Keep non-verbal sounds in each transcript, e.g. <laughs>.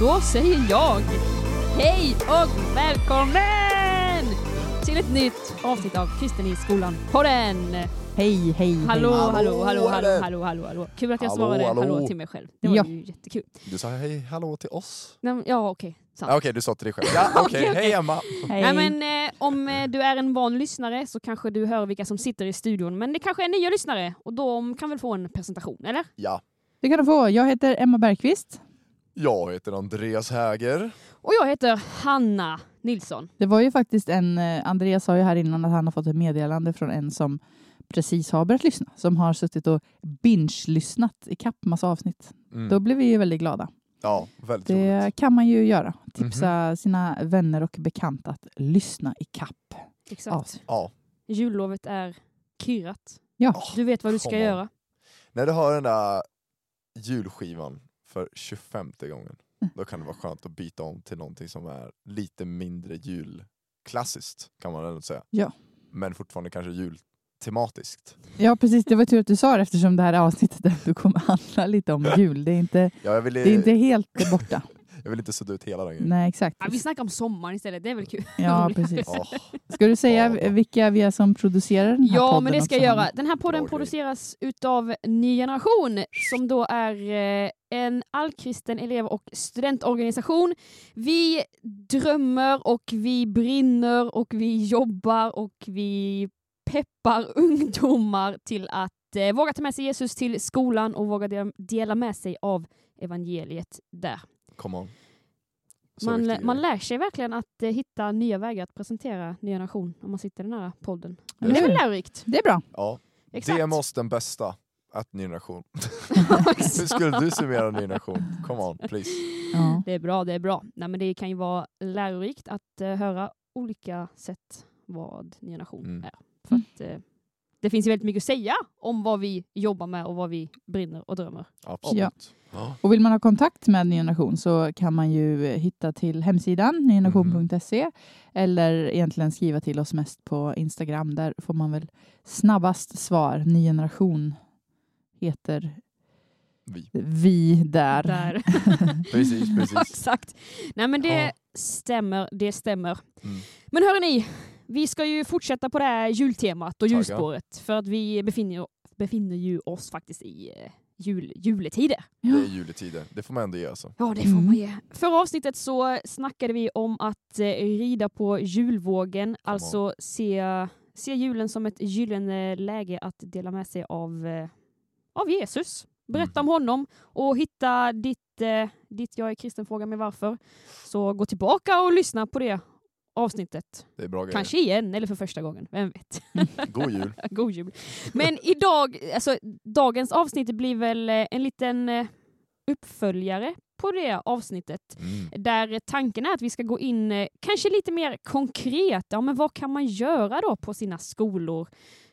Då säger jag hej och välkommen till ett nytt avsnitt av Kristen i skolan-podden. Hej, hej, Hallå, hej. hallå, hallå, hallå, hallå, hallå, hallå. Kul att jag Hallå, svarade hallå. hallå. till mig själv. Det var Ja. ju jättekul. Du sa hej hallå till oss. Nej, Ja, okej. sant. Ja, Okej, du sa till dig själv. Ja, okej. Okej. Hej Emma. Hej. Nej, men, eh, om eh, du är en van lyssnare så kanske du hör vilka som sitter i studion. Men det kanske är nya lyssnare och de kan väl få en presentation, eller? Ja, Det kan du få. Jag heter Emma Bergqvist. Jag heter Andreas Häger. Och jag heter Hanna Nilsson. Det var ju faktiskt en, eh, Andreas sa ju här innan att han har fått ett meddelande från en som precis har börjat lyssna, som har suttit och binge-lyssnat i kapp massa avsnitt. Mm. Då blev vi ju väldigt glada. Ja, väldigt Det roligt. kan man ju göra. Tipsa sina vänner och bekanta att lyssna i kapp. Exakt. avsnitt. Ja. Jullovet är kirrat. Ja. Du vet vad du ska göra. När du hör den där julskivan för 25 gången, Mm. då kan det vara skönt att byta om till någonting som är lite mindre julklassiskt, kan man ändå säga. Ja. Men fortfarande kanske jultematiskt. Ja, precis. Det var tur att du sa det eftersom det här avsnittet ändå kommer handla lite om jul. Det är inte, Ja, jag, vill, det är inte helt borta. <laughs> jag vill inte sudda ut hela den grejen. Nej, exakt. Ja, vi snackar om sommaren istället, det är väl kul? <laughs> Ja, precis. Ska du säga Ja, vilka vi är som producerar den här Ja, podden men det ska jag också, göra. Hanna? Den här podden Bra grej. produceras utav Ny Generation som då är eh, en allkristen elev och studentorganisation. Vi drömmer och vi brinner och vi jobbar och vi peppar <laughs> ungdomar till att eh, våga ta med sig Jesus till skolan och våga dela, med sig av evangeliet där. come on. Så Man, man lär sig verkligen att eh, hitta nya vägar att presentera Ny Generation om man sitter i den här podden. Det är väl lärorikt? Det är bra. Ja, Exakt. det är måste den bästa. Att ny generation. <laughs> Hur skulle du summera ny generation? Come on, please. Ja. Det är bra, det är bra. Nej, men det kan ju vara lärorikt att eh, höra olika sätt vad ny generation Mm. är. För att, eh, det finns ju väldigt mycket att säga om vad vi jobbar med och vad vi brinner och drömmer. Absolut. Ja. Och vill man ha kontakt med Ny Generation så kan man ju eh, hitta till hemsidan nygeneration.se eller egentligen skriva till oss mest på Instagram. Där får man väl snabbast svar. Ny Generation heter Vi. vi där. Där. <laughs> Precis, precis. Exakt. Nej men det Ja. stämmer, det stämmer. Mm. Men hörni, vi ska ju fortsätta på det här jultemat och julspåret för att vi befinner, befinner ju oss faktiskt i eh, jul, juletider. Det är juletider, det får man ändå ge alltså. Ja, det får Mm. man ge. Förra avsnittet så snackade vi om att eh, rida på julvågen, alltså se, se julen som ett gyllene läge att dela med sig av, eh, av Jesus. Berätta om honom och hitta ditt, eh, ditt Jag är kristen, fråga mig varför. Så gå tillbaka och lyssna på det avsnittet. Det är bra grejer. Kanske igen, eller för första gången, vem vet. God jul. <laughs> God jul. Men idag, alltså dagens avsnitt blir väl eh, en liten eh, uppföljare på det avsnittet. Mm. Där tanken är att vi ska gå in eh, kanske lite mer konkret. Ja, men vad kan man göra då på sina skolor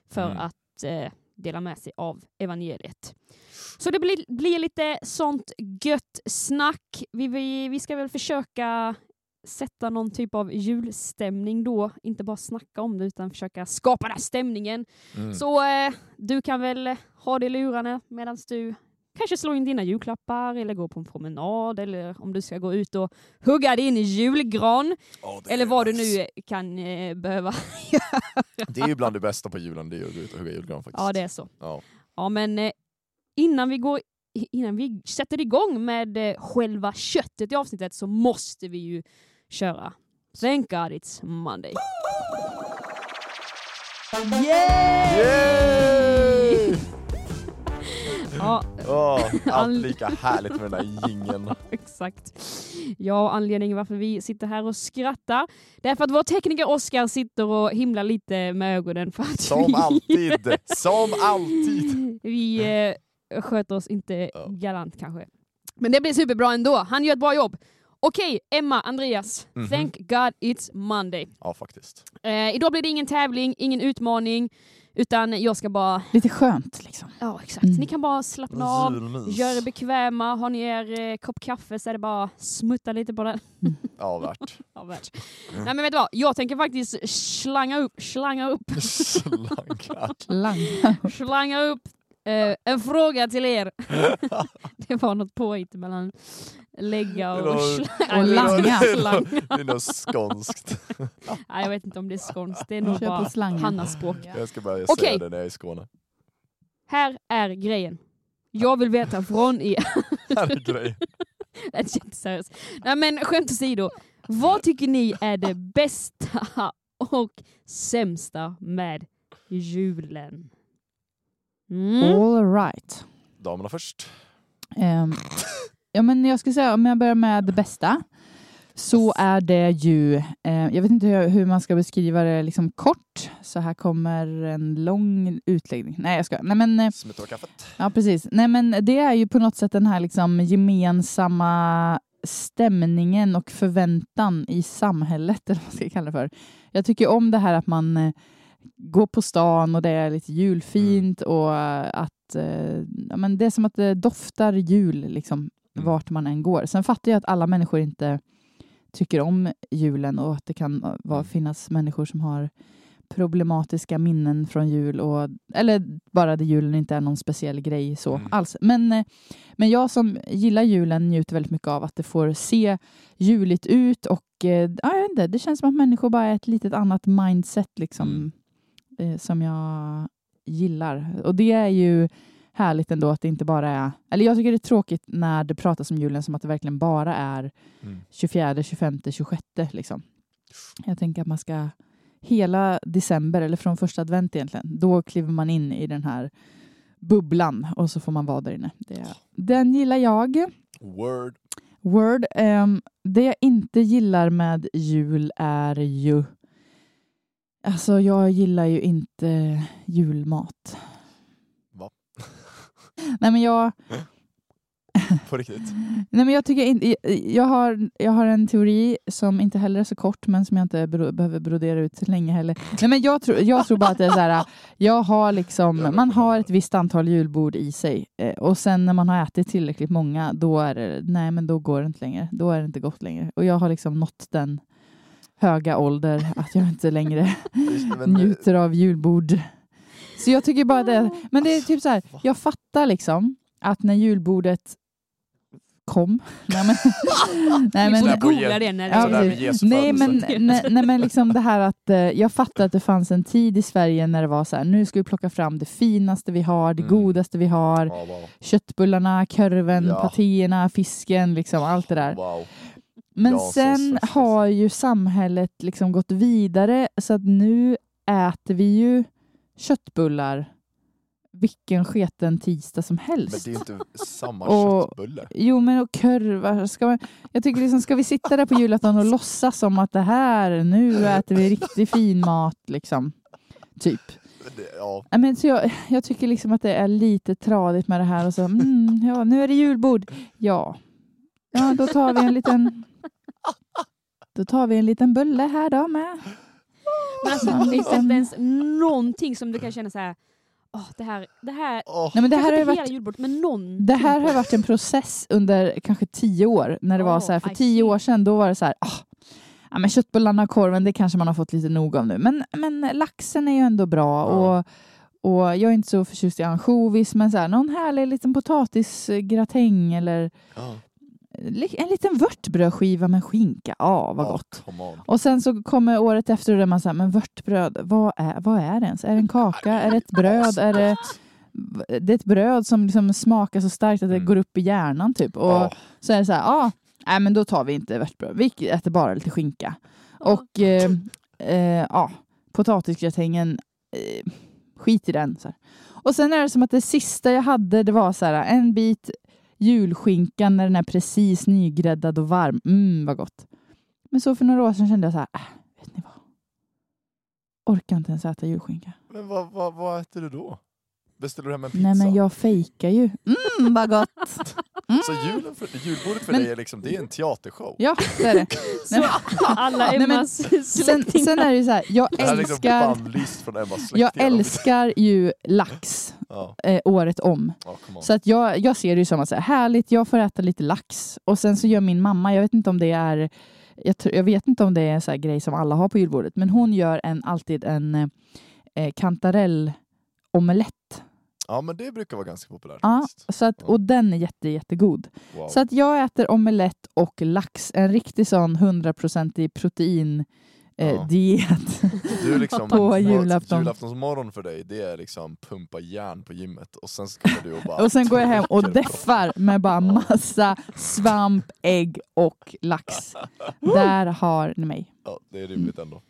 för Mm. att eh, dela med sig av evangeliet? Så det blir, blir lite sånt gött snack. Vi, vi, vi ska väl försöka sätta någon typ av julstämning då. Inte bara snacka om det utan försöka skapa den här stämningen. Mm. Så eh, du kan väl ha det i lurarna medan du kanske slår in dina julklappar eller går på en promenad eller om du ska gå ut och hugga din julgran det eller vad du nu kan eh, behöva. <laughs> Det är ju bland det bästa på julen, det är att gå ut och hugga julgran faktiskt. ja, det är så. Ja. Ja, men eh, innan vi går innan vi sätter igång med eh, själva köttet i avsnittet så måste vi ju köra Thank God It's Monday. Yay! Ja, <laughs> All- allt lika härligt med den där jingeln. <laughs> Exakt. Ja, anledningen varför vi sitter här och skrattar, det är för att vår tekniker Oskar sitter och himlar lite med ögonen för att Som vi, alltid! <laughs> Som alltid! vi eh, sköter oss inte Ja. galant kanske. Men det blir superbra ändå. Han gör ett bra jobb. Okej, Emma, Andreas. Mhm. Thank God it's Monday. Ja, faktiskt. Eh, idag blir det ingen tävling, ingen utmaning, utan jag ska bara... Lite skönt liksom. Ja, exakt. Mm. Ni kan bara slappna av. Julmys. Gör er bekväma. Har ni er eh, kopp kaffe så är det bara smutta lite på den. <laughs> Ja, värt. Ja, värt. Nej men vet du vad, jag tänker faktiskt slanga upp, slanga upp, <laughs> Slangar. Lang. slanga upp Eh, en fråga till er. <laughs> <laughs> det var något påhitt mellan lägga och. Och <laughs> langa. Det är något- det är något skånskt. Nej, jag vet inte om det är skånskt. Det är nog bara. Hannas språk. Jag ska börja säga det när jag är i Skåne. Här är grejen. Jag vill veta från er. Här är grejen. Det är jätteseriöst. Nej men skämt åsido. Vad tycker ni är det bästa och sämsta med julen? Mm. All right. Damerna först. Ehm, ja, men jag ska säga, om jag börjar med det bästa, så är det ju, eh, jag vet inte hur, hur man ska beskriva det liksom kort, så här kommer en lång utläggning. Nej, jag ska. Nej, men, eh, kaffet. ja, precis. Nej, men det är ju på något sätt den här liksom gemensamma stämningen och förväntan i samhället, eller vad man ska kalla det för. Jag tycker om det här att man går på stan och det är lite julfint och eh, att eh, ja, men det är som att det doftar jul liksom, Mm. vart man än går. Sen fattar jag att alla människor inte tycker om julen och att det kan eh, vara, Mm. finnas människor som har problematiska minnen från jul och, eller bara det julen inte är någon speciell grej så Mm. alls. Men, eh, men jag som gillar julen njuter väldigt mycket av att det får se juligt ut och ja, jag vet inte, det känns som att människor bara är ett litet annat mindset liksom Mm. Eh, som jag gillar. Och det är ju härligt ändå att det inte bara är, eller jag tycker det är tråkigt när det pratas om julen som att det verkligen bara är Mm. 24, 25, 26 liksom. Jag tänker att man ska hela december, eller från första advent egentligen, då kliver man in i den här bubblan och så får man vara där inne. Det, den gillar jag. Word. Word. ehm, det jag inte gillar med jul är ju... Alltså jag gillar ju inte julmat. Va? <laughs> Nej men jag... <laughs> På riktigt. Nej, men jag, tycker inte, jag, har, jag har en teori som inte heller är så kort, men som jag inte bro, behöver brodera ut länge heller. Nej, men jag, tror, jag tror bara att det är så här, <laughs> jag har liksom, man har ett visst antal julbord i sig eh, och sen när man har ätit tillräckligt många, då, är det, nej, men då går det inte längre. Då är det inte gott längre. Och jag har liksom nått den höga ålder att jag inte längre <laughs> njuter av julbord. Så jag tycker bara det. Men det är typ så här, jag fattar liksom att när julbordet kom. <laughs> Nej men, <laughs> nej, men, googla det när det Ja, nej, men, nej, nej, men liksom det här att eh, jag fattar att det fanns en tid i Sverige när det var så här, nu ska vi plocka fram det finaste vi har, det Mm. godaste vi har, Ja, wow. köttbullarna, korven, Ja. patéerna, fisken, liksom allt det där. wow. Men Ja, så sen svettigt. har ju samhället liksom gått vidare så att nu äter vi ju köttbullar vilken sketen tisdag som Men helst. det är inte samma <laughs> Och- köttbulle. Jo men och korvar, ska, man, jag tycker liksom, ska vi sitta där på julafton och låtsas som att det här, nu äter vi riktigt fin mat liksom. Typ. Det, Ja, Men så jag, jag tycker liksom att det är lite tradigt med det här och så, mm, ja nu är det julbord. Ja. Ja, då tar vi en liten då tar vi en liten bulle här då med. Men alltså, finns det liksom. inte ens någonting som du kan känna så här, åh, det här, det här, Åh, Nej, men det här har varit hela julbordet, men någon. Det här har varit en process under kanske tio år. När det var Oh, så här, för I tio see. år sedan då var det så här, ah, ja, men köttbullarna och korven, det kanske man har fått lite nog av nu. Men, men laxen är ju ändå bra. Och, och jag är inte så förtjust i ansjovis, men så här, någon härlig liten potatisgratäng eller en liten vörtbrödskiva med skinka. Ja, vad Ja, gott. on. Och sen så kommer året efter och där man säger, men vörtbröd, vad är, vad är det ens? Är det en kaka? Är det ett bröd? Är det, det är ett bröd som liksom smakar så starkt att det Mm. går upp i hjärnan typ. Och Ja, så är det så här, ja, nej men då tar vi inte vörtbröd. Vi äter bara lite skinka. Och eh, eh, ja, potatisgratängen, eh, skit i den. Så här. Och sen är det som att det sista jag hade, det var så här, en bit Julskinkan när den är precis nygräddad och varm. Mm, vad gott. Men så för några år sedan kände jag så här, äh, vet ni vad? Orkar inte ens äta julskinka. men vad, vad, vad äter du då? Beställer du hem en pizza? Nej men jag fejkar ju. Mm, vad gott. <laughs> Mm. Så julen för, julbordet för Men- dig är liksom, det är en teatershow? Ja, det är det. <laughs> Så alla Nej, men Emmas Sen, sen är det ju så här, jag Det här är liksom älskar, bannlyst från Emmas jag älskar ju lax Ja, eh, året om. on. Så att jag, jag ser det ju som att så här, härligt, jag får äta lite lax. Och sen så gör min mamma, jag vet inte om det är jag, tror- jag vet inte om det är en sån här grej som alla har på julbordet, men hon gör en, alltid en eh, kantarellaomelett Ja men det brukar vara ganska populärt. Ja, faktiskt. så att, och den är jätte, jättegod. Wow. Så att jag äter omelett och lax. En riktig sån 100% protein eh, Ja. diet. Du liksom, <laughs> På julafton. Julaftonsmorgon för dig, det är liksom pumpa järn på gymmet och sen kommer du och bara <laughs> Och sen går jag hem och deffar med bara massa svamp, ägg och lax. <laughs> Där har ni mig. Ja, det är rimligt ändå.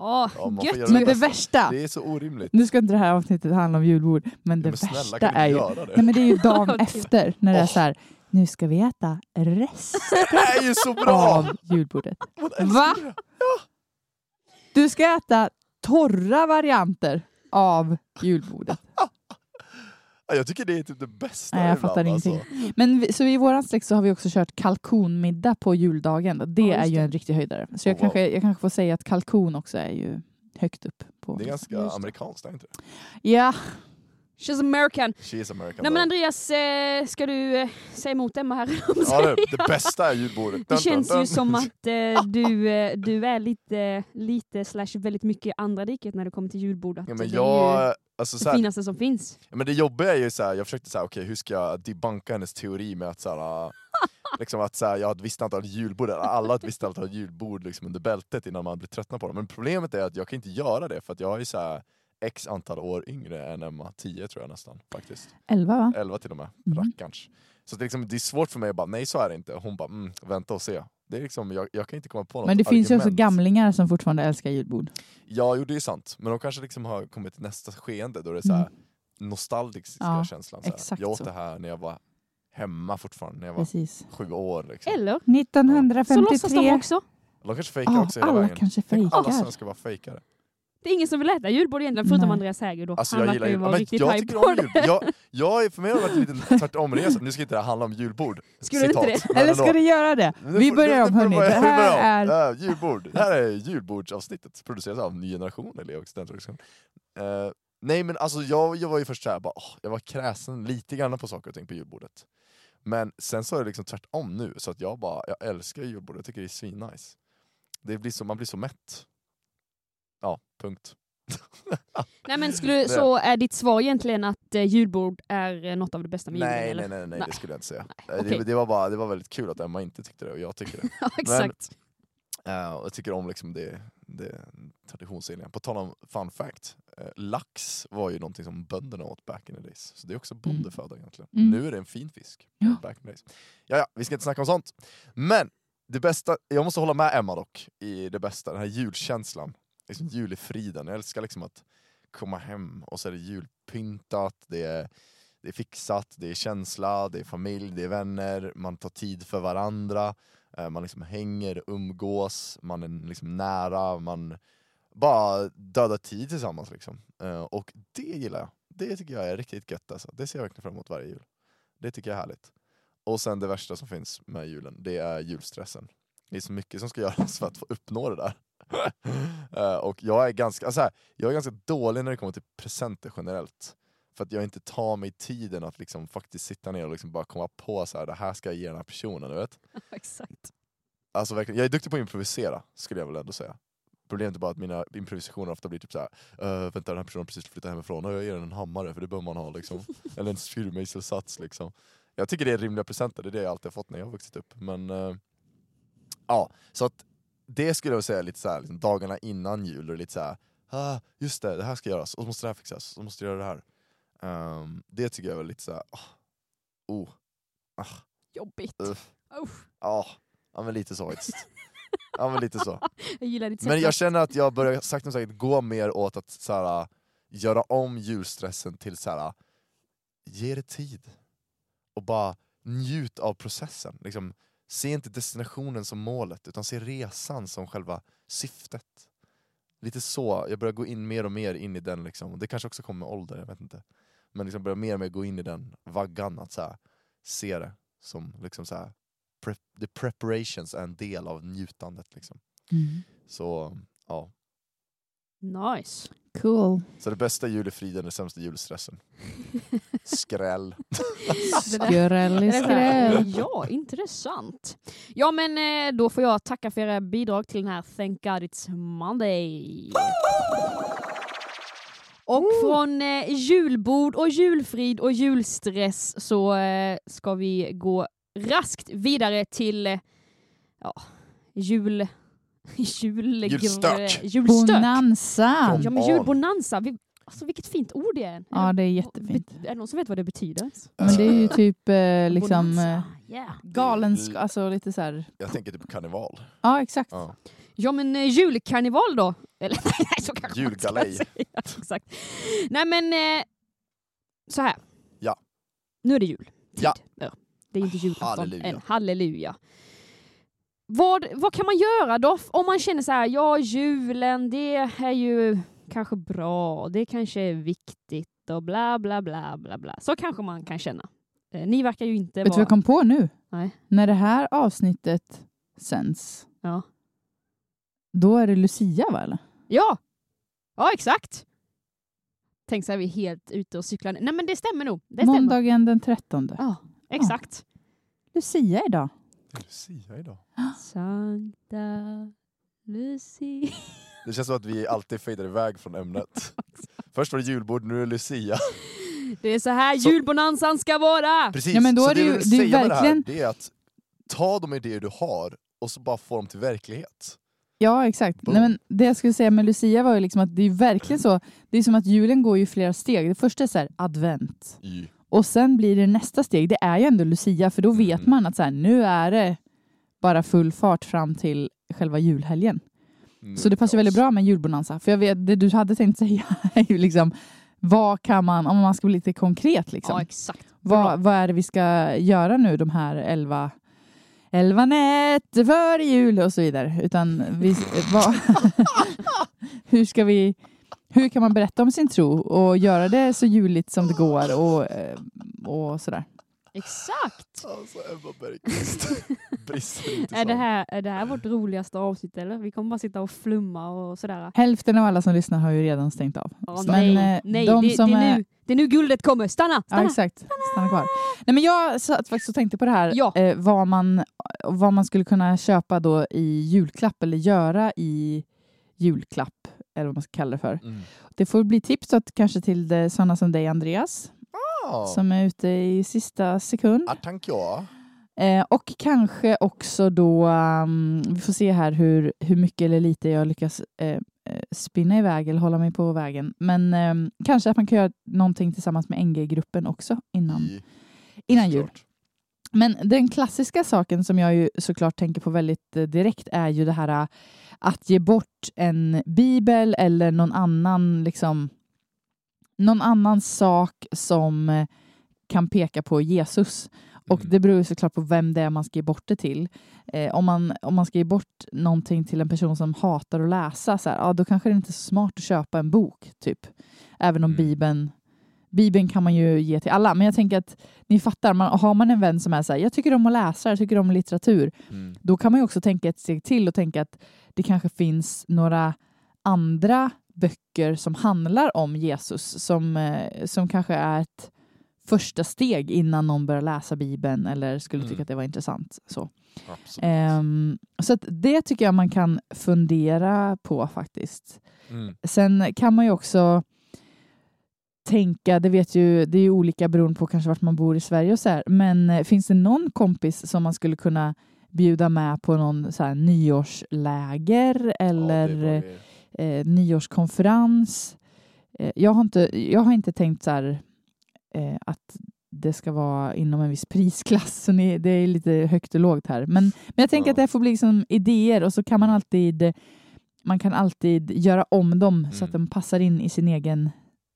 Åh, Ja, gött! Men det bästa. värsta, Det är så orimligt. nu ska inte det här avsnittet handla om julbord, men det men snälla, värsta är ju, det? nej, men det är ju dagen <laughs> efter när det är så här, nu ska vi äta rest <laughs> Det är ju så bra! av julbordet. <laughs> Va? Du ska äta torra varianter av julbordet. Ja, Jag tycker det är typ det bästa Nej, jag fattar alltså. ingenting. Men vi, så i våran släkt så har vi också kört kalkonmiddag på juldagen. Det Ja, är ju det. en riktig höjdare. Så jag, Oh, wow. kanske, jag kanske får säga att kalkon också är ju högt upp på Det är ganska Just amerikanskt, är inte det? Ja, She's American. She is American. Nej men. Andreas, eh, ska du eh, säga emot Emma här? <laughs> Ja, sig? det, det bästa är julbordet. Det känns dun, dun. ju som att eh, <laughs> du, eh, du är lite, lite slash väldigt mycket i andra diket när det kommer till julbord. Att Ja, det men är ju jag, alltså, så det här, finaste som finns. Ja, men det jobbiga är ju så här, jag försökte säga, okej hur ska jag debunka hennes teori med att så här, <laughs> liksom att så här, jag har ett visst antal julbord, eller alla har ett visst antal julbord liksom, under bältet innan man blir tröttna på dem. Men problemet är att jag kan inte göra det för att jag är så här, x antal år yngre än Emma, 10 tror jag nästan faktiskt. 11 va? 11 till och med, Mm. rackarns. Så det är, liksom, det är svårt för mig att bara, nej så är det inte. Hon bara, mm, vänta och se. Det är liksom, jag, jag kan inte komma på något Men det finns ju också argument. gamlingar som fortfarande älskar julbord. Ja, jo det är sant. Men de kanske liksom har kommit till nästa skeende då det är så här nostalgiska Mm. Ja, känslan. Så här. exakt jag åt så. det här när jag var hemma fortfarande, när jag var Precis. sju år. Liksom. Eller så låtsas de 1953. också. De kanske fejkar Ja, också hela alla vägen. kanske Tänk alla fejkar. svenskar var fejkare. Det är ingen som vill äta julbord egentligen förutom Nej. Andreas Häger då. Alltså Han jag verkar gillar ju vara Men riktigt jag tycker om det. jul. Jag, jag är för mig har det varit lite <laughs> tvärtom resa. Nu ska inte det handla om julbord. Skulle det inte det? Eller ska det göra det? Vi börjar om hörni. Det här är... Ja, julbord. Det här är julbordsavsnittet. Produceras av Ny Generation, eller jag studentorganisation. Uh, nej men alltså jag, jag var ju först såhär, åh, jag var kräsen lite grann på saker och ting på julbordet. Men sen så är det liksom tvärtom nu, så att jag bara, jag älskar julbordet, jag tycker det är svinnice. Det blir så, man blir så mätt. Ja, punkt. <laughs> Nej men skulle, så är ditt svar egentligen att eh, julbord är eh, något av det bästa med julen? Nej, nej, nej, nej, det skulle jag inte säga. Nej, Eh, okej. Det, det, var bara, det var väldigt kul att Emma inte tyckte det och jag tycker det. <laughs> Ja, exakt. Eh, och jag tycker om liksom det, det traditionsenliga. På tal om fun fact, eh, lax var ju någonting som bönderna åt back in the days. Så det är också bondeföda egentligen. Mm. Nu är det en fin fisk. Ja. Back in the days. Ja, ja, vi ska inte snacka om sånt. Men det bästa, jag måste hålla med Emma dock i det bästa, den här julkänslan. Liksom julefriden. Jag älskar liksom att komma hem och så är det julpyntat, det är, det är fixat, det är känsla, det är familj, det är vänner, man tar tid för varandra. Eh, man liksom hänger, umgås, man är liksom nära, man bara dödar tid tillsammans. Liksom. Eh, och det gillar jag. Det tycker jag är riktigt gött. Alltså. Det ser jag verkligen fram emot varje jul. Det tycker jag är härligt. Och sen det värsta som finns med julen, det är julstressen. Det är så mycket som ska <laughs> göras för att få uppnå det där. Eh, och jag är, ganska, alltså här, jag är ganska dålig när det kommer till presenter generellt. För att jag inte tar mig tiden att liksom faktiskt sitta ner och liksom bara komma på så här, det här ska jag ge den här personen. Du vet? <laughs> exakt. Alltså verkligen, jag är duktig på att improvisera, skulle jag väl ändå säga. Problemet är bara att mina improvisationer ofta blir typ såhär, uh, vänta den här personen har precis flyttat hemifrån, och jag ger den en hammare för det bör man ha liksom. <laughs> Eller en fyrmejselsats liksom. Jag tycker det är rimliga presenter, det är det jag alltid har fått när jag har vuxit upp. Men eh, ja, så att det skulle jag säga lite såhär, liksom, dagarna innan jul, och lite såhär, ah, just det, det här ska göras, och så måste det här fixas, och så måste jag göra det här. Ehm, det tycker jag är lite såhär, ah, oh, Jobbigt. Uff. Uff. ja, ja men lite så faktiskt. Ja men lite så. <laughs> Jag Men jag känner att jag börjar sakta men säkert gå mer åt att så här, göra om julstressen till så här, ge det tid. Och bara njut av processen. Liksom, se inte destinationen som målet, utan se resan som själva syftet. Lite så, jag börjar gå in mer och mer in i den, liksom. det kanske också kommer med ålder, jag vet inte. Men liksom börjar mer och mer gå in i den vaggan, att så här, se det som liksom så här, pre- the preparations är en del av njutandet. Liksom. Mm. Så ja, Nice. Cool. så det bästa julefriden är det sämsta julstressen. <laughs> Skräll. Skräll i skräll. Ja, intressant. Ja, men eh, då får jag tacka för era bidrag till den här Thank God It's Monday. Och från eh, julbord och julfrid och julstress så eh, ska vi gå raskt vidare till eh, ja, jul... <laughs> jul Julstök. julstök. Bonanza! Ja men julbonanza. Vi, alltså vilket fint ord det är. Ja, det är jättefint. Är det någon som vet vad det betyder? Men det är ju typ eh, liksom eh, Yeah. galensk, alltså lite så här. Jag tänker typ karneval. Ja, exakt. Ja. Ja men eh, julkarneval då? <laughs> Eller nej, så kanske Julgalej. säga. <laughs> Exakt. Nej men eh, så här. Ja. Nu är det jul. Ja. Det är inte julafton Halleluja. än. Halleluja. Vad, vad kan man göra då om man känner så här, ja julen det är ju kanske bra, det kanske är viktigt och bla bla bla bla bla. Så kanske man kan känna. Eh, ni verkar ju inte Vet du vad vara... jag kom på nu? Nej. När det här avsnittet sänds, Ja. då är det Lucia va? Eller? Ja, ja exakt. Tänk så är vi helt ute och cyklar. Nej men det stämmer nog. Det stämmer. Måndagen den 13. Ja, exakt. Lucia idag. Det är Lucia idag. Sankta Lucia. <laughs> Det känns som att vi alltid fejdar iväg från ämnet. <laughs> Först var det julbord, nu är det Lucia. Det är så här Så- julbonanzan ska vara. Precis, Ja, men då så är det ju- det är ju säga med det här, verkligen- det är att ta de idéer du har och så bara få dem till verklighet. Ja, exakt. Boom. Nej, men det jag skulle säga med Lucia var ju liksom att det är verkligen så. Det är som att julen går ju i flera steg. Det första är så här, advent. Y. Och sen blir det nästa steg. Det är ju ändå Lucia, för då vet Mm. man att så här, nu är det bara full fart fram till själva julhelgen. Nu Så det passar väldigt bra med julbonanza. För jag vet, det du hade tänkt <laughs> säga är ju liksom, vad kan man, om man ska bli lite konkret, liksom. Ja exakt. Vad, vad är det vi ska göra nu de här elva, elva nätter före jul och så vidare. Utan vi, vad, <laughs> hur ska vi, hur kan man berätta om sin tro och göra det så juligt som det går och, eh, och sådär. Exakt. Alltså Ebba Bergqvist <laughs> brister inte Är det, här, är det här vårt roligaste avsnitt eller? Vi kommer bara sitta och flumma och sådär. Hälften av alla som lyssnar har ju redan stängt av. Ja, Men, nej, eh, nej de det, som det, är nu, det är nu guldet kommer. Stanna! Ja, stanna. exakt. Stanna kvar. Nej, men jag satt faktiskt och tänkte på det här, Ja. eh, vad, man, vad man skulle kunna köpa då i julklapp eller göra i julklapp, eller vad man ska kalla det för. Mm. Det får bli tips att kanske till sådana som dig Andreas, Ah, som är ute i sista sekund. ah, tack ja. Eh, och kanske också då, um, vi får se här hur, hur mycket eller lite jag lyckas eh, eh, spinna iväg eller hålla mig på vägen. Men ehm, kanske att man kan göra någonting tillsammans med NG-gruppen också innan, innan jul. Men den klassiska saken som jag ju såklart tänker på väldigt eh, direkt är ju det här eh, att ge bort en bibel eller någon annan liksom någon annan sak som eh, kan peka på Jesus. Och Mm. det beror såklart på vem det är man ska ge bort det till. Eh, om, man, om man ska ge bort någonting till en person som hatar att läsa, så här, ja, då kanske det inte är så smart att köpa en bok. typ. Även om Mm. Bibeln Bibeln kan man ju ge till alla, men jag tänker att ni fattar, man, har man en vän som är så här, jag tycker om att läsa, jag tycker om litteratur, Mm. då kan man ju också tänka ett steg till och tänka att det kanske finns några andra böcker som handlar om Jesus som, eh, som kanske är ett första steg innan någon börjar läsa Bibeln eller skulle Mm. tycka att det var intressant. Så. Ehm, så det tycker jag man kan fundera på faktiskt. Mm. Sen kan man ju också tänka, det vet ju, det är ju olika beroende på kanske vart man bor i Sverige och så här, men eh, finns det någon kompis som man skulle kunna bjuda med på någon så här nyårsläger eller Ja, eh, nyårskonferens? Eh, jag, har inte, jag har inte tänkt så här, eh, att det ska vara inom en viss prisklass, så ni, det är lite högt och lågt här. Men, men jag tänker Ja. att det får bli liksom idéer och så kan man alltid man kan alltid göra om dem så att Mm. de passar in i sin egen,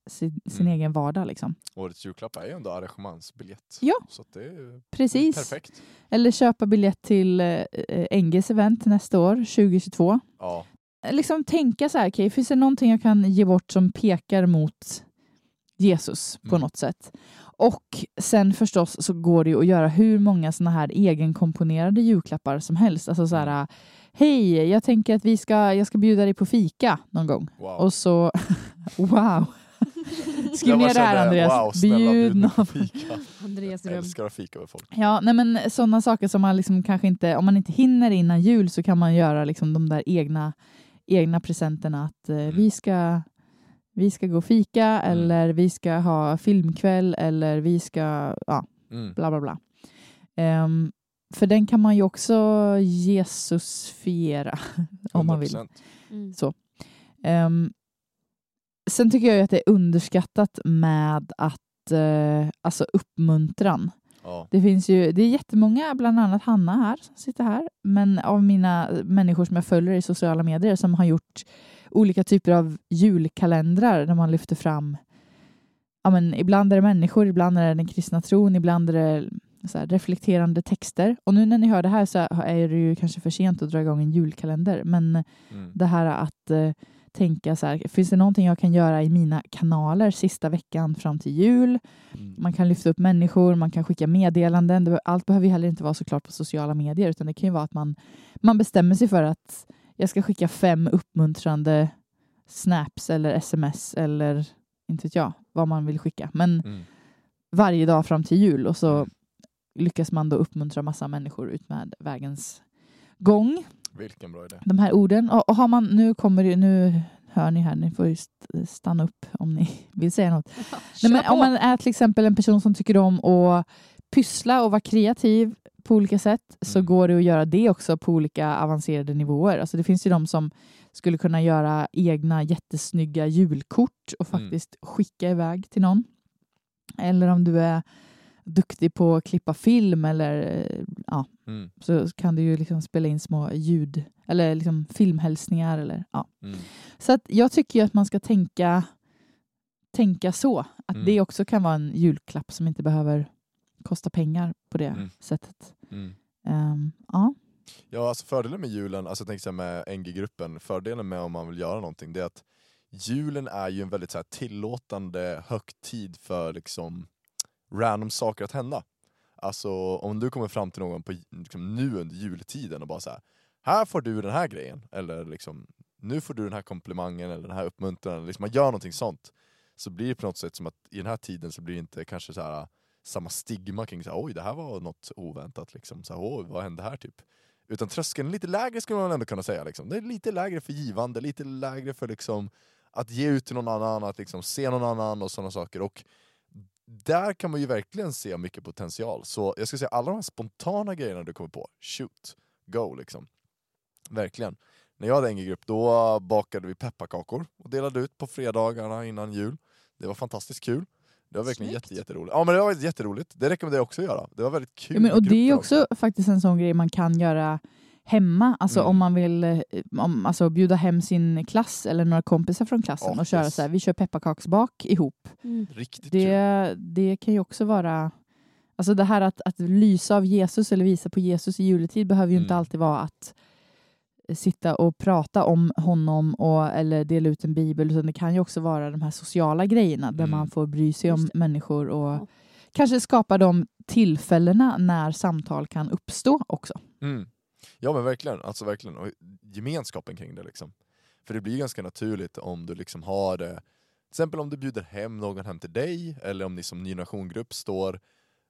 sin, sin Mm. egen vardag. Liksom. Årets julklapp är ju ändå arrangemangsbiljett. Ja. Så det är Precis. perfekt. Eller köpa biljett till eh, eh, NGs event nästa år, 2022. Ja. Liksom tänka så här, okay, finns det någonting jag kan ge bort som pekar mot Jesus på Mm. något sätt? Och sen förstås så går det ju att göra hur många såna här egenkomponerade julklappar som helst. Alltså så här, hej, jag tänker att vi ska, jag ska bjuda dig på fika någon gång. Wow. Och så, <laughs> wow. <laughs> Skriv ner det här Andreas. Wow, snälla bjud någon. fika. Andreas Jag älskar att fika med folk. Ja, nej men sådana saker som man liksom kanske inte, om man inte hinner innan jul så kan man göra liksom de där egna, egna presenterna. Att eh, Mm. vi ska vi ska gå och fika Mm. eller vi ska ha filmkväll eller vi ska, ja, Mm. bla bla bla. Ehm, för den kan man ju också Jesusfiera <laughs> om man vill. 100%. Mm. Ehm, sen tycker jag att det är underskattat med att eh, alltså uppmuntran. Ja. Det finns ju, det är jättemånga, bland annat Hanna här som sitter här, men av mina människor som jag följer i sociala medier som har gjort olika typer av julkalendrar där man lyfter fram ja, men ibland är det människor, ibland är det den kristna tron, ibland är det här, reflekterande texter. Och nu när ni hör det här så är det ju kanske för sent att dra igång en julkalender, men Mm. det här att eh, tänka så här, finns det någonting jag kan göra i mina kanaler sista veckan fram till jul? Mm. Man kan lyfta upp människor, man kan skicka meddelanden. Allt behöver ju heller inte vara såklart på sociala medier, utan det kan ju vara att man, man bestämmer sig för att jag ska skicka fem uppmuntrande snaps eller sms eller inte vet jag vad man vill skicka. Men Mm. varje dag fram till jul och så Mm. lyckas man då uppmuntra massa människor ut med vägens gång. Vilken bra idé. De här orden. Och, och har man, nu kommer det, nu hör ni här, ni får ju st- stanna upp om ni <laughs> vill säga något. Nej, Kör men om man är till exempel en person som tycker om att pyssla och vara kreativ på olika sätt så Mm. går det att göra det också på olika avancerade nivåer. Alltså det finns ju de som skulle kunna göra egna jättesnygga julkort och Mm. faktiskt skicka iväg till någon. Eller om du är duktig på att klippa film eller ja, Mm. så kan du ju liksom spela in små ljud eller liksom filmhälsningar. Eller, ja. Mm. Så att jag tycker ju att man ska tänka, tänka så. Att Mm. det också kan vara en julklapp som inte behöver kosta pengar på det Mm. sättet. Mm. Ehm, ja. Ja, alltså fördelen med julen, alltså jag tänker så här med NG-gruppen, fördelen med om man vill göra någonting, det är att julen är ju en väldigt så här tillåtande högtid för liksom random saker att hända. Alltså om du kommer fram till någon på, liksom, nu under jultiden och bara så här, här får du den här grejen, eller liksom, nu får du den här komplimangen eller den här uppmuntran, eller liksom man gör någonting sånt, så blir det på något sätt som att i den här tiden så blir det inte kanske så här samma stigma kring så här, oj det här var något oväntat, liksom, så här, oj, vad hände här typ? Utan tröskeln är lite lägre skulle man ändå kunna säga. Liksom. Det är lite lägre för givande, lite lägre för liksom, att ge ut till någon annan, att liksom, se någon annan och sådana saker. Och där kan man ju verkligen se mycket potential. Så jag ska säga alla de här spontana grejerna du kommer på, shoot, go liksom. Verkligen. När jag hade en grupp då bakade vi pepparkakor och delade ut på fredagarna innan jul. Det var fantastiskt kul. Det var verkligen jätte, jätteroligt. Ja men det var jätteroligt. Det rekommenderar jag också att göra. Det var väldigt kul. Ja, men, och det är också faktiskt en sån grej man kan göra hemma. Alltså Mm. om man vill eh, om, alltså, bjuda hem sin klass eller några kompisar från klassen Ja, och köra yes. så här, vi kör pepparkaksbak ihop. Mm. Riktigt kul. Det, det kan ju också vara... Alltså det här att, att lysa av Jesus eller visa på Jesus i juletid behöver ju inte Mm. alltid vara att sitta och prata om honom och, eller dela ut en bibel, utan det kan ju också vara de här sociala grejerna där Mm. man får bry sig om människor och Ja. kanske skapa de tillfällena när samtal kan uppstå också. Mm. Ja men verkligen, alltså verkligen. Och gemenskapen kring det liksom. För det blir ganska naturligt om du liksom har det, till exempel om du bjuder hem någon hem till dig, eller om ni som ny generationgrupp står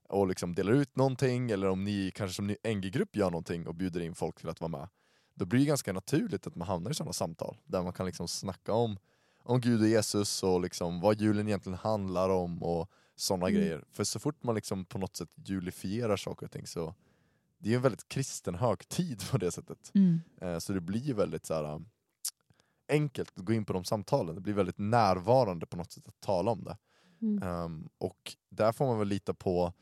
och liksom delar ut någonting, eller om ni kanske som ny NG-grupp gör någonting och bjuder in folk till att vara med. Då blir det ganska naturligt att man hamnar i sådana samtal, där man kan liksom snacka om, om Gud och Jesus och liksom vad julen egentligen handlar om och sådana Mm. grejer. För så fort man liksom på något sätt julifierar saker och ting så det är en väldigt kristen högtid på det sättet. Eh, Så det blir väldigt så här, um, enkelt att gå in på de samtalen. Det blir väldigt närvarande på något sätt att tala om det. Mm. Ehm, och där får man väl lita på,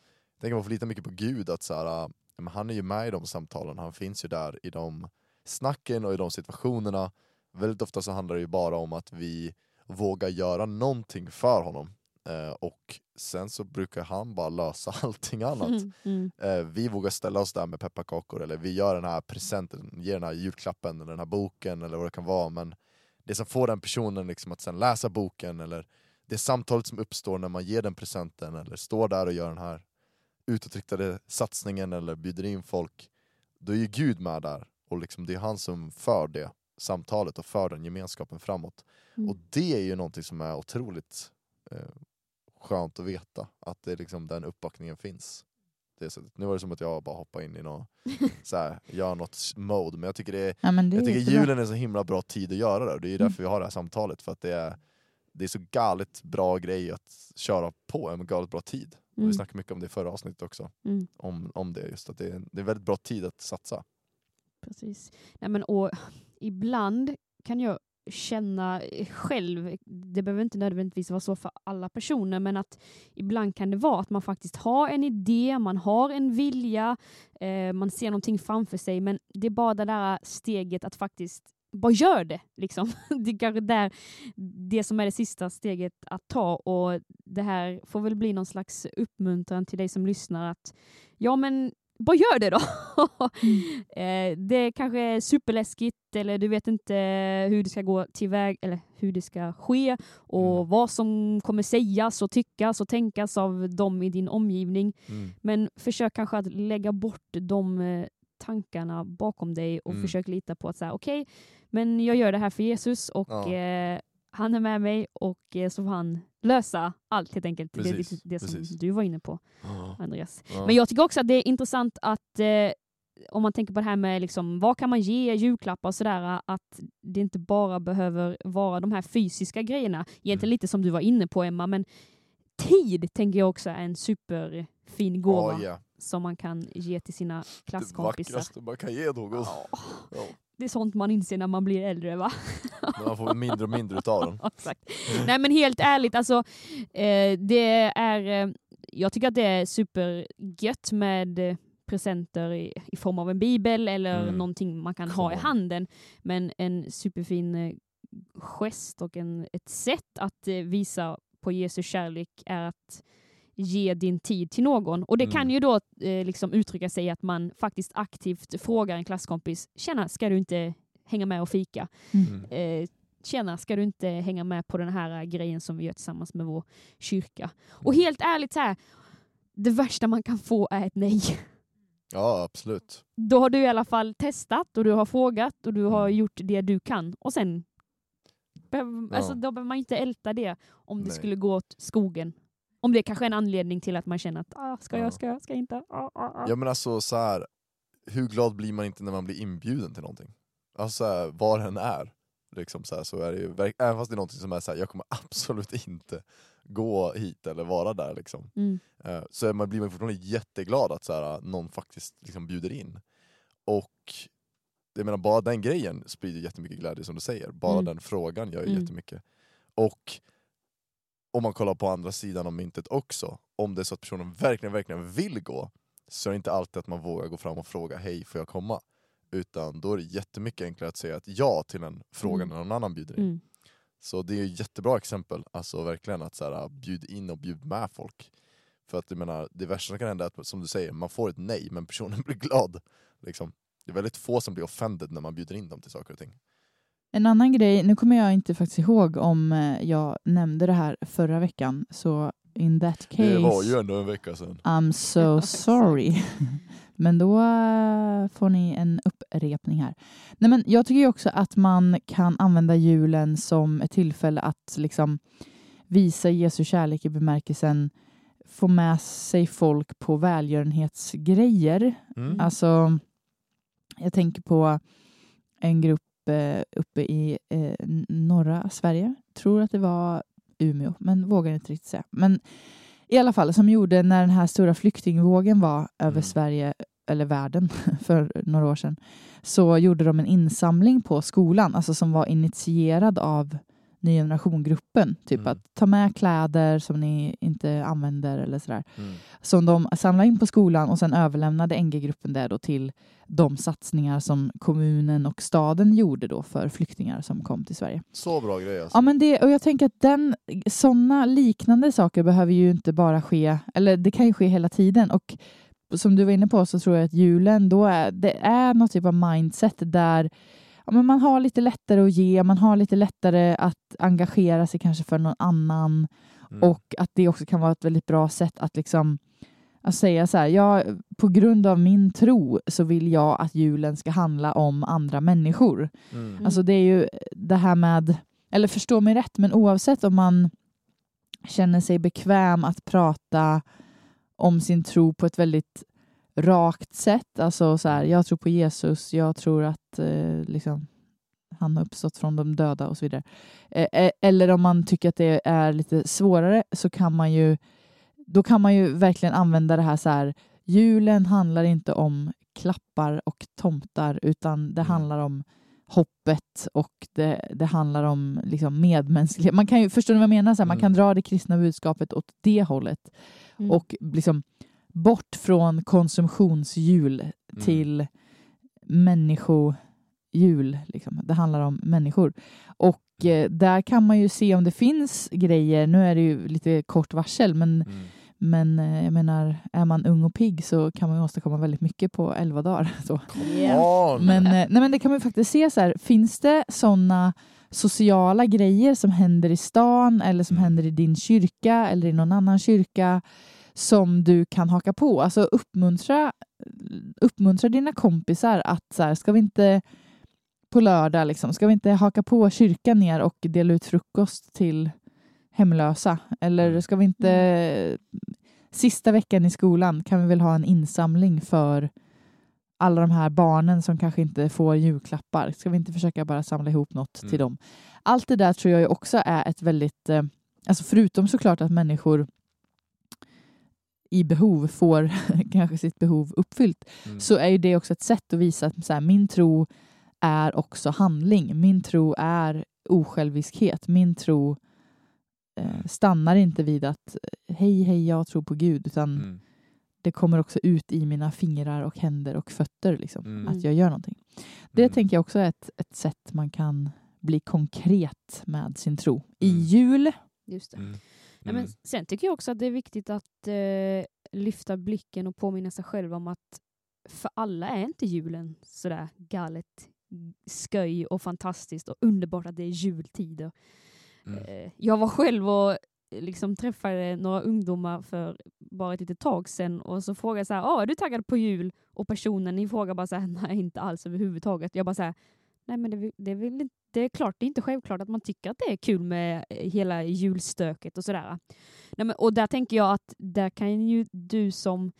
tänker man får lita mycket på Gud, att så här, uh, han är ju med i de samtalen, han finns ju där i de snacken och i de situationerna. Väldigt ofta så handlar det ju bara om att vi vågar göra någonting för honom. Eh, och sen så brukar han bara lösa <laughs> allting annat. Mm. Mm. Eh, vi vågar ställa oss där med pepparkakor eller vi gör den här presenten, ger den här julklappen eller den här boken eller vad det kan vara men det som får den personen liksom att sen läsa boken eller det samtalet som uppstår när man ger den presenten eller står där och gör den här utåtriktade satsningen eller bjuder in folk då är ju Gud med där och liksom det är han som för det samtalet och för den gemenskapen framåt. Mm. Och det är ju någonting som är otroligt eh, skönt att veta, att det liksom, den uppbackningen finns. Det sättet. Nu var det som att jag bara hoppade in i något, <laughs> så här, gör något mode, men jag tycker, det är, Ja, det jag tycker julen är en så himla bra tid att göra det, det är ju Mm. därför vi har det här samtalet, för att det är det är så galet bra grej att köra på en galet bra tid. Och Mm. Vi snackade mycket om det i förra avsnittet också. Mm. Om, om det, just att det är, det är väldigt bra tid att satsa. Precis. Nej, men, och, ibland kan jag känna själv, det behöver inte nödvändigtvis vara så för alla personer, men att ibland kan det vara att man faktiskt har en idé, man har en vilja, eh, man ser någonting framför sig, men det är bara det där steget att faktiskt bara gör det. Liksom. <laughs> Det är kanske där det som är det sista steget att ta och det här får väl bli någon slags uppmuntran till dig som lyssnar att ja men bara gör det då. <laughs> eh, det kanske är superläskigt eller du vet inte hur det ska gå tillväg eller hur det ska ske och Mm. vad som kommer sägas och tyckas och tänkas av dem i din omgivning. Mm. Men försök kanske att lägga bort de eh, tankarna bakom dig och Mm. försök lita på att säga okej, men jag gör det här för Jesus och Ja. eh, han är med mig och eh, så får han lösa allt helt enkelt. det Precis, lite det som precis. du var inne på, Ja. Andreas. Ja. Men jag tycker också att det är intressant att eh, om man tänker på det här med liksom, vad kan man ge julklappar och sådär, att det inte bara behöver vara de här fysiska grejerna. Egentligen Mm. lite som du var inne på Emma, men tid tänker jag också är en superfin gåva Ja, ja. Som man kan ge till sina Det klasskompisar. vackraste man kan ge någon. Ja, <laughs> Ja. det är sånt man inser när man blir äldre va? <laughs> Man får mindre och mindre utav dem. <laughs> Exakt. Nej men helt ärligt, alltså, eh, det är, eh, jag tycker att det är supergött med eh, presenter i, i form av en bibel eller Mm. någonting man kan Come ha i handen. Men en superfin gest och en, ett sätt att visa på Jesu kärlek är att ge din tid till någon. Och det kan Mm. ju då eh, liksom uttrycka sig att man faktiskt aktivt frågar en klasskompis, tjena, ska du inte hänga med och fika? Mm. eh, tjena, ska du inte hänga med på den här eh, grejen som vi gör tillsammans med vår kyrka? Och helt ärligt, så här, det värsta man kan få är ett nej. Ja, absolut. Då har du i alla fall testat och du har frågat och du har Mm. gjort det du kan. Och sen behöver, Ja. alltså, då behöver man inte älta det om det Nej. skulle gå åt skogen. Om det kanske är en anledning till att man känner att ah, ska Ja. jag, ska jag, ska jag inte? Ah, ah, ah. Ja men alltså så här. hur glad blir man inte när man blir inbjuden till någonting? Alltså så här, vad det än är. Liksom så, här, så är det ju, även fast det är någonting som är så här, jag kommer absolut inte gå hit eller vara där liksom. Mm. Eh, så man, blir man fortfarande jätteglad att så här, någon faktiskt liksom bjuder in. Och jag menar bara den grejen sprider jättemycket glädje som du säger. Bara Mm. den frågan gör ju Mm. jättemycket. Och om man kollar på andra sidan om myntet också, om det är så att personen verkligen, verkligen vill gå, så är det inte alltid att man vågar gå fram och fråga hej, får jag komma? Utan då är det jättemycket enklare att säga att ja till en fråga Mm. när någon annan bjuder in. Mm. Så det är ett jättebra exempel, alltså verkligen att så här, bjud in och bjud med folk. För att jag menar, det värsta som kan hända är att, som du säger, man får ett nej men personen <laughs> blir glad. Liksom. Det är väldigt få som blir offended när man bjuder in dem till saker och ting. En annan grej, nu kommer jag inte faktiskt ihåg om eh, jag nämnde det här förra veckan, så in that case, Det var ju ändå en vecka sedan. I'm so sorry. <laughs> Men då eh, får ni en upprepning här. Nej, men jag tycker ju också att man kan använda julen som ett tillfälle att liksom visa Jesu kärlek i bemärkelsen få med sig folk på välgörenhetsgrejer. Mm. Alltså, jag tänker på en grupp eh, uppe i eh, norra Sverige. Tror att det var Umeå, men vågar inte riktigt säga. Men i alla fall, som gjorde när den här stora flyktingvågen var över Mm. Sverige, eller världen, <laughs> för några år sedan, så gjorde de en insamling på skolan, alltså som var initierad av Ny generation-gruppen. Typ Mm. att ta med kläder som ni inte använder eller sådär Mm. som de samlade in på skolan och sen överlämnade NG-gruppen det då till de satsningar som kommunen och staden gjorde då för flyktingar som kom till Sverige. Så bra grej alltså. Ja, men det, och jag tänker att den, sådana liknande saker behöver ju inte bara ske, eller det kan ju ske hela tiden. Och som du var inne på så tror jag att julen, då är, det är något typ av mindset där ja, men man har lite lättare att ge, man har lite lättare att engagera sig kanske för någon annan. Mm. Och att det också kan vara ett väldigt bra sätt att liksom att säga så här, ja, på grund av min tro så vill jag att julen ska handla om andra människor. Mm. Alltså det är ju det här med, eller förstå mig rätt, men oavsett om man känner sig bekväm att prata om sin tro på ett väldigt rakt sätt, alltså så här, jag tror på Jesus, jag tror att eh, liksom han har uppstått från de döda och så vidare. Eh, eh, eller om man tycker att det är lite svårare så kan man ju då kan man ju verkligen använda det här så här julen handlar inte om klappar och tomtar utan det Mm. handlar om hoppet och det, det handlar om liksom medmänsklighet. Man kan ju, förstår ni vad jag menar? Så här, Man Mm. kan dra det kristna budskapet åt det hållet Mm. och liksom bort från konsumtionsjul Mm. till människojul. Liksom. Det handlar om människor. Och eh, där kan man ju se om det finns grejer. Nu är det ju lite kort varsel, men, Mm. men eh, jag menar, är man ung och pigg så kan man ju åstadkomma väldigt mycket på elva dagar. <laughs> Så. Men, eh, nej, men det kan man ju faktiskt se så här, finns det sådana sociala grejer som händer i stan eller som Mm. händer i din kyrka eller i någon annan kyrka som du kan haka på? Alltså uppmuntra, uppmuntra dina kompisar att så här, ska vi inte på lördag liksom, ska vi inte haka på kyrkan ner och dela ut frukost till hemlösa? Eller Mm. ska vi inte sista veckan i skolan kan vi väl ha en insamling för alla de här barnen som kanske inte får julklappar. Ska vi inte försöka bara samla ihop något Mm. till dem? Allt det där tror jag ju också är ett väldigt, eh, alltså förutom såklart att människor i behov får <laughs> kanske sitt behov uppfyllt, Mm. så är ju det också ett sätt att visa att så här, min tro är också handling. Min tro är osjälviskhet. Min tro eh, stannar inte vid att eh, hej, hej, jag tror på Gud, utan Mm. det kommer också ut i mina fingrar och händer och fötter, liksom, Mm. att jag gör någonting. Det Mm. tänker jag också är ett, ett sätt man kan bli konkret med sin tro. I Mm. jul, Just Nej, men Mm. sen tycker jag också att det är viktigt att eh, lyfta blicken och påminna sig själv om att för alla är inte julen sådär galet sköj och fantastiskt och underbart att det är jultider. Mm. Eh, jag var själv och eh, liksom träffade några ungdomar för bara ett litet tag sedan och så frågade jag så här, ah, är du taggad på jul? Och personen i fråga bara så här, nej inte alls överhuvudtaget. Jag bara så här, nej men det, det är väl inte, det är klart, det är inte självklart att man tycker att det är kul med eh, hela julstöket och sådär. Nej, men, och där tänker jag att där kan ju du som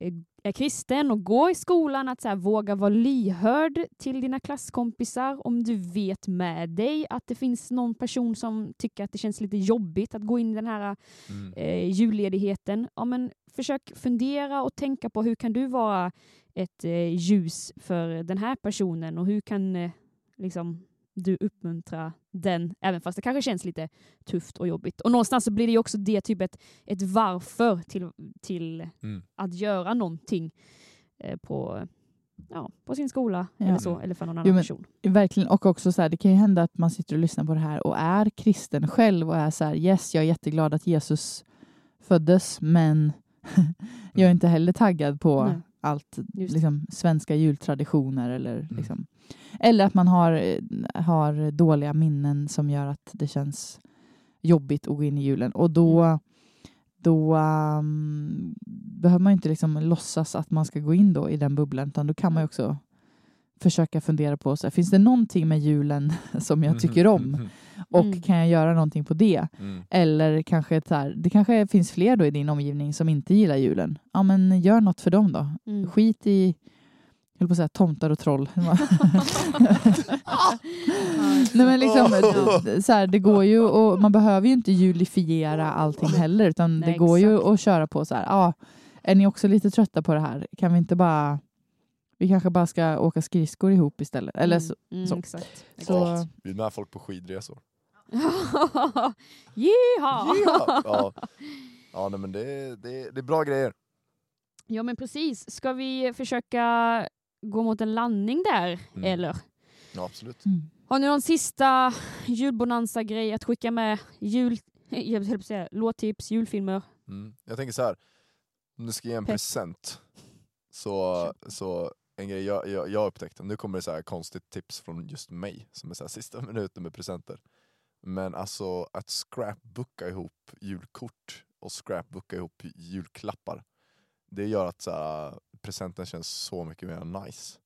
eh, är kristen och går i skolan att så här, våga vara lyhörd till dina klasskompisar om du vet med dig att det finns någon person som tycker att det känns lite jobbigt att gå in i den här Mm. eh, julledigheten. Ja, men försök fundera och tänka på hur kan du vara ett eh, ljus för den här personen och hur kan eh, liksom, du uppmuntra den, även fast det kanske känns lite tufft och jobbigt. Och någonstans så blir det ju också det typ ett, ett varför till, till Mm. att göra någonting eh, på, ja, på sin skola Ja. eller så, eller för någon annan Jo, men- person. Verkligen, och också så här, det kan ju hända att man sitter och lyssnar på det här och är kristen själv och är så här, yes, jag är jätteglad att Jesus föddes, men <laughs> jag är inte heller taggad på Nej. Allt, liksom, svenska jultraditioner eller Mm. liksom, eller att man har, eh, har dåliga minnen som gör att det känns jobbigt att gå in i julen. Och då, Mm. då um, behöver man ju inte liksom låtsas att man ska gå in då i den bubblan, utan då kan man ju också försöka fundera på, så här, finns det någonting med julen <laughs> som jag tycker om? Mm. Och Mm. kan jag göra någonting på det? Mm. Eller kanske så här, det kanske finns fler då i din omgivning som inte gillar julen. Ja, men gör något för dem då. Mm. Skit i, jag höll på att säga tomtar och troll. <laughs> <laughs> Nej, men liksom, så här, det går ju och man behöver ju inte julifiera allting heller utan Nej, det går ju exakt. att köra på så här. Ja, är ni också lite trötta på det här? Kan vi inte bara vi kanske bara ska åka skridskor ihop istället. Eller så, mm, så. Exakt. Så- Ja, Bjud med folk på skidresor. <laughs> Yeehaw! Ja, ja. ja nej, men det, det, det är bra grejer. Ja men precis. Ska vi försöka gå mot en landning där, Mm. eller? Ja, absolut. mm. Har ni någon sista julbonanza-grej att skicka med? Jul... Jag höll på att säga låttips, julfilmer. Mm. Jag tänker så här. om du ska ge en Pepp. present, så, så en grej jag, jag, jag upptäckte, nu kommer det så här konstigt tips från just mig, som är så här sista <laughs> minuten med presenter. Men alltså att scrapbooka ihop julkort och scrapbooka ihop julklappar, det gör att så här, presenten känns så mycket mer nice.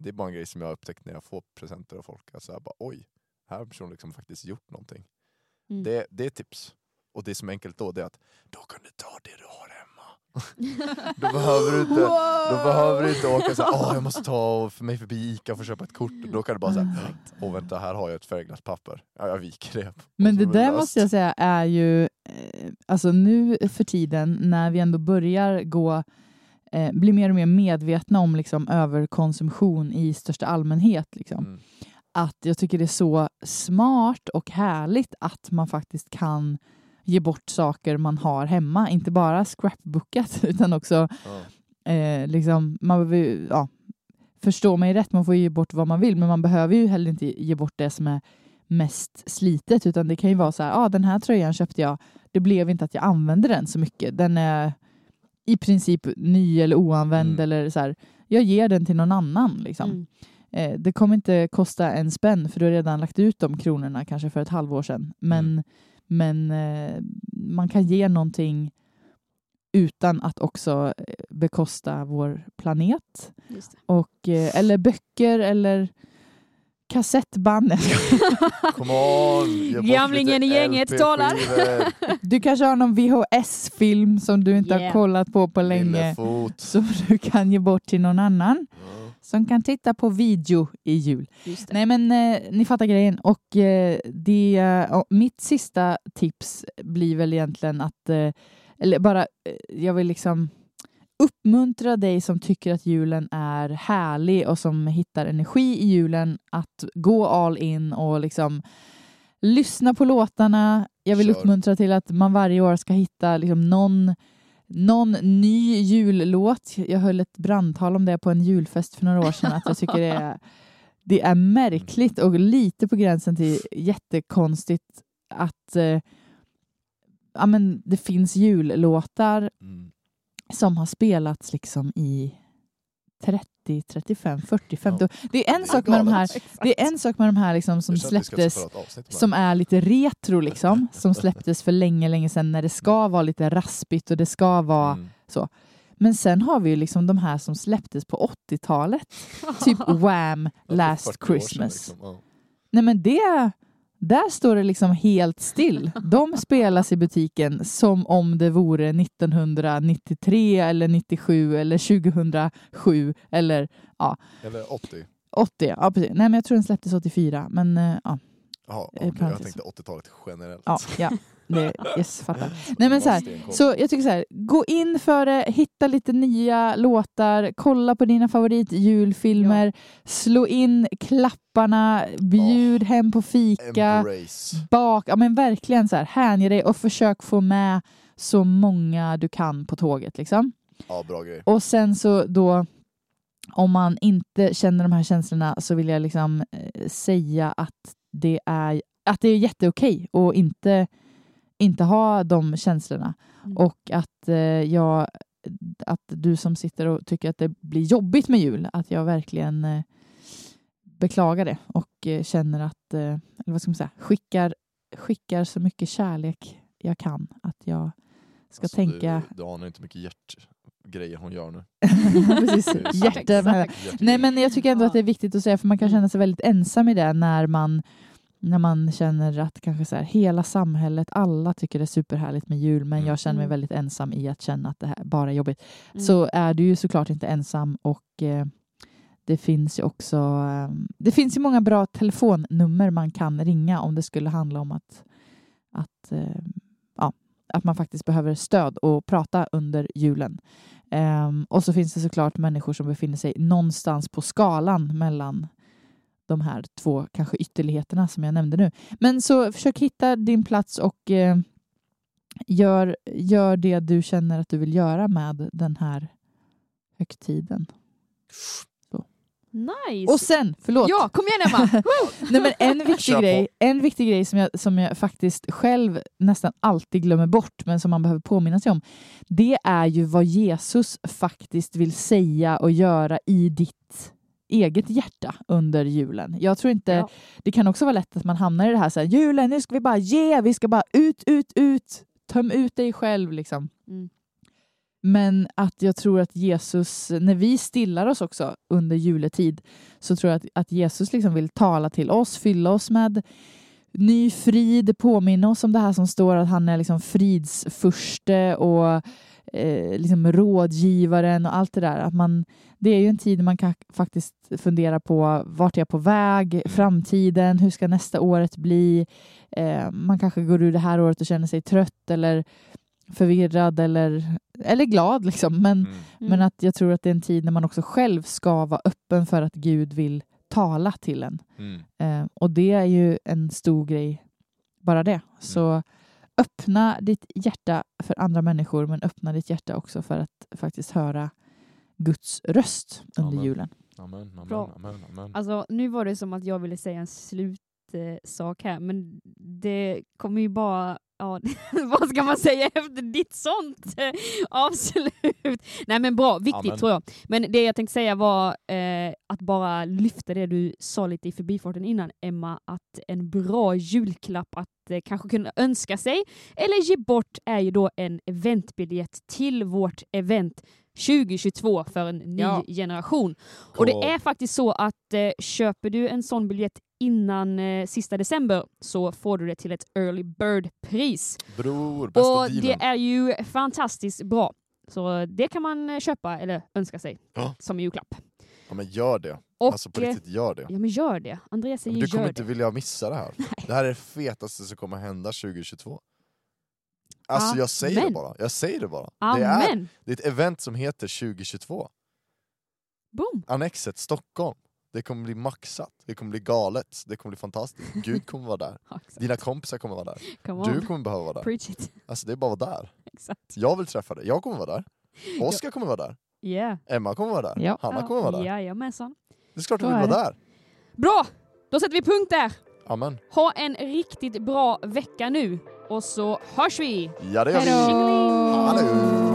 Det är bara en grej som jag har upptäckt när jag får presenter av folk. Att så här, bara, Oj, här har personen liksom faktiskt gjort någonting. Mm. Det, det är tips. Och det som är enkelt då, det är att då kan du ta det du har <laughs> då behöver du inte, då behöver du inte åka såhär, åh jag måste ta för mig förbi Ica för att köpa ett kort. Då kan du bara säga, åh vänta här har jag ett färgglatt papper. Ja, jag viker det. Men det där löst. måste jag säga är ju, eh, alltså nu för tiden när vi ändå börjar gå, eh, bli mer och mer medvetna om liksom överkonsumtion i största allmänhet. Liksom. Mm. Att jag tycker det är så smart och härligt att man faktiskt kan ge bort saker man har hemma. Inte bara scrapbookat <laughs> utan också Ja. eh, liksom, man behöver, ju- ja, förstå mig rätt, man får ge bort vad man vill, men man behöver ju heller inte ge bort det som är mest slitet, utan det kan ju vara så här, ah, den här tröjan köpte jag, det blev inte att jag använde den så mycket, den är i princip ny eller oanvänd Mm. eller så här, jag ger den till någon annan liksom. Mm. Eh, det kommer inte kosta en spänn för du har redan lagt ut de kronorna kanske för ett halvår sedan. Men, Mm. Men eh, man kan ge någonting utan att också eh, bekosta vår planet. Just det. Och, eh, eller böcker eller kassettband. <laughs> Come on! Gamlingen i gänget talar. <laughs> Du kanske har någon VHS-film som du inte har Yeah. kollat på på länge. Som du kan ge bort till någon annan Ja. Som kan titta på video i jul. Nej men eh, ni fattar grejen. Och eh, det, eh, mitt sista tips blir väl egentligen att, eh, eller bara, eh, jag vill liksom uppmuntra dig som tycker att julen är härlig och som hittar energi i julen att gå all in och liksom lyssna på låtarna. Jag vill Kör. uppmuntra till att man varje år ska hitta liksom någon någon ny jullåt. Jag höll ett brandtal om det på en julfest för några år sedan. Att jag tycker det är, <laughs> det är märkligt och lite på gränsen till jättekonstigt att eh, ja, men det finns jullåtar Mm. som har spelats liksom i 30, 35, 40, 50 år. Det är en sak med de här, det är en sak med de här liksom som släpptes som är lite retro liksom, <laughs> som släpptes för länge, länge sedan när det ska vara lite raspigt och det ska vara Mm. men sen har vi ju liksom de här som släpptes på 80-talet. Typ <laughs> Wham! Ja, Last 40 år sedan, Christmas. liksom. Ja. Nej men det, där står det liksom helt still. De <laughs> spelas i butiken som om det vore 1993 eller 97 eller 2007 eller Eller 80. 80. Ja, precis. Nej men jag tror den släpptes 84. Men eh, ja, Jaha, okej, jag tänkte 80-talet generellt. ja, ja. Det, <laughs> yes, fattar. Nej, men så här. Så jag tycker så här, gå in för det, hitta lite nya låtar, kolla på dina favoritjulfilmer, slå in klapparna, bjud hem på fika, Embrace. bak, ja men verkligen så här, hänge dig och försök få med så många du kan på tåget liksom. Ja, bra grej. Och sen så då, om man inte känner de här känslorna så vill jag liksom eh, säga att det är, att det är jätteokej att inte, inte ha de känslorna. Mm. Och att, eh, jag, att du som sitter och tycker att det blir jobbigt med jul, att jag verkligen eh, beklagar det och eh, känner att, eh, eller vad ska man säga, skickar, skickar så mycket kärlek jag kan. Att jag ska Alltså, tänka... Du, du anar inte mycket hjärtgrejer hon gör nu. <laughs> Precis, hjärta med. Nej men jag tycker ändå att det är viktigt att säga för man kan känna sig väldigt ensam i det när man när man känner att kanske så här, hela samhället, alla tycker det är superhärligt med jul men jag känner mig Mm. väldigt ensam i att känna att det här bara är jobbigt. Mm. Så är du ju såklart inte ensam och eh, det finns ju också eh, det finns ju många bra telefonnummer man kan ringa om det skulle handla om att, att, eh, ja, att man faktiskt behöver stöd och prata under julen. Ehm, och så finns det såklart människor som befinner sig någonstans på skalan mellan de här två kanske ytterligheterna som jag nämnde nu. Men så försök hitta din plats och eh, gör, gör det du känner att du vill göra med den här högtiden. Nice! Och sen, förlåt, Ja, kom igen Emma! <laughs> Nej, men en, viktig grej, en viktig grej som jag, som jag faktiskt själv nästan alltid glömmer bort, men som man behöver påminna sig om, det är ju vad Jesus faktiskt vill säga och göra i ditt eget hjärta under julen. Jag tror inte, Ja. det kan också vara lätt att man hamnar i det här, så här julen, nu ska vi bara ge, vi ska bara ut, ut, ut, töm ut dig själv liksom. Mm. Men att jag tror att Jesus, när vi stillar oss också under juletid, så tror jag att, att Jesus liksom vill tala till oss, fylla oss med ny frid, påminna oss om det här som står att han är liksom fridsfurste och eh, liksom rådgivaren och allt det där. Att man, det är ju en tid man kan faktiskt fundera på vart är jag på väg, framtiden, hur ska nästa året bli? Eh, man kanske går ur det här året och känner sig trött eller förvirrad eller, eller glad. Liksom. Men, Mm. men att jag tror att det är en tid när man också själv ska vara öppen för att Gud vill tala till en. Mm. Eh, och det är ju en stor grej, bara det. Så öppna ditt hjärta för andra människor men öppna ditt hjärta också för att faktiskt höra Guds röst under Amen. julen. Amen, amen, Bra. amen, amen. Alltså, nu var det som att jag ville säga en slutsak här, men det kommer ju bara... Ja, <laughs> vad ska man säga efter ditt sånt <laughs> avslut? Nej men bra, viktigt Amen. tror jag. Men det jag tänkte säga var eh, att bara lyfta det du sa lite i förbifarten innan, Emma, att en bra julklapp att eh, kanske kunna önska sig eller ge bort är ju då en eventbiljett till vårt event 2022 för en ny Ja. generation. Och det Cool. är faktiskt så att eh, köper du en sån biljett innan eh, sista december så får du det till ett early bird-pris. Bror, bästa Och dealen. det är ju fantastiskt bra. Så det kan man eh, köpa eller önska sig Ja. som julklapp. Ja men gör det. Och, alltså på riktigt, gör det. Ja men gör det. Andreas säger ju du kommer inte det. vilja missa det här. <laughs> Det här är det fetaste som kommer hända 2022. Alltså jag säger det Amen. bara. Jag säger det bara. Det är, Amen! det är ett event som heter 2022. Boom! Annexet Stockholm. Det kommer bli maxat, det kommer bli galet, det kommer bli fantastiskt. Gud kommer vara där. <laughs> Ja. Dina kompisar kommer vara där. Du kommer behöva vara där. Preach it. Alltså det är bara att vara där. Exakt. Jag vill träffa dig, jag kommer vara där. Oskar kommer vara där. Yeah. Emma kommer vara där. Ja. Hanna kommer vara där. Jajamensan. Det är klart du vill vara där. Bra! Då sätter vi punkt där. Amen. Ha en riktigt bra vecka nu och så hörs vi! Ja det gör vi. Hallå!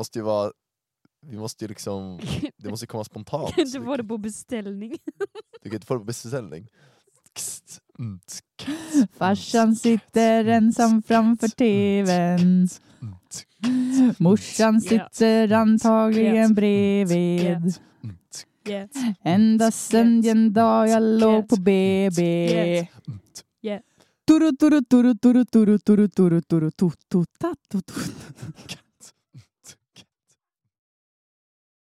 Måste ju vara, vi måste ju liksom, det måste komma spontant. Kan inte få det på beställning. Du kan inte få det på beställning. Mm, Farsan sitter ensam framför tvn. mm, Morsan sitter antagligen bredvid. mm. Ända sen den dag jag låg på BB. Mm, tsk. Turu turu turu turu turu turu turu turu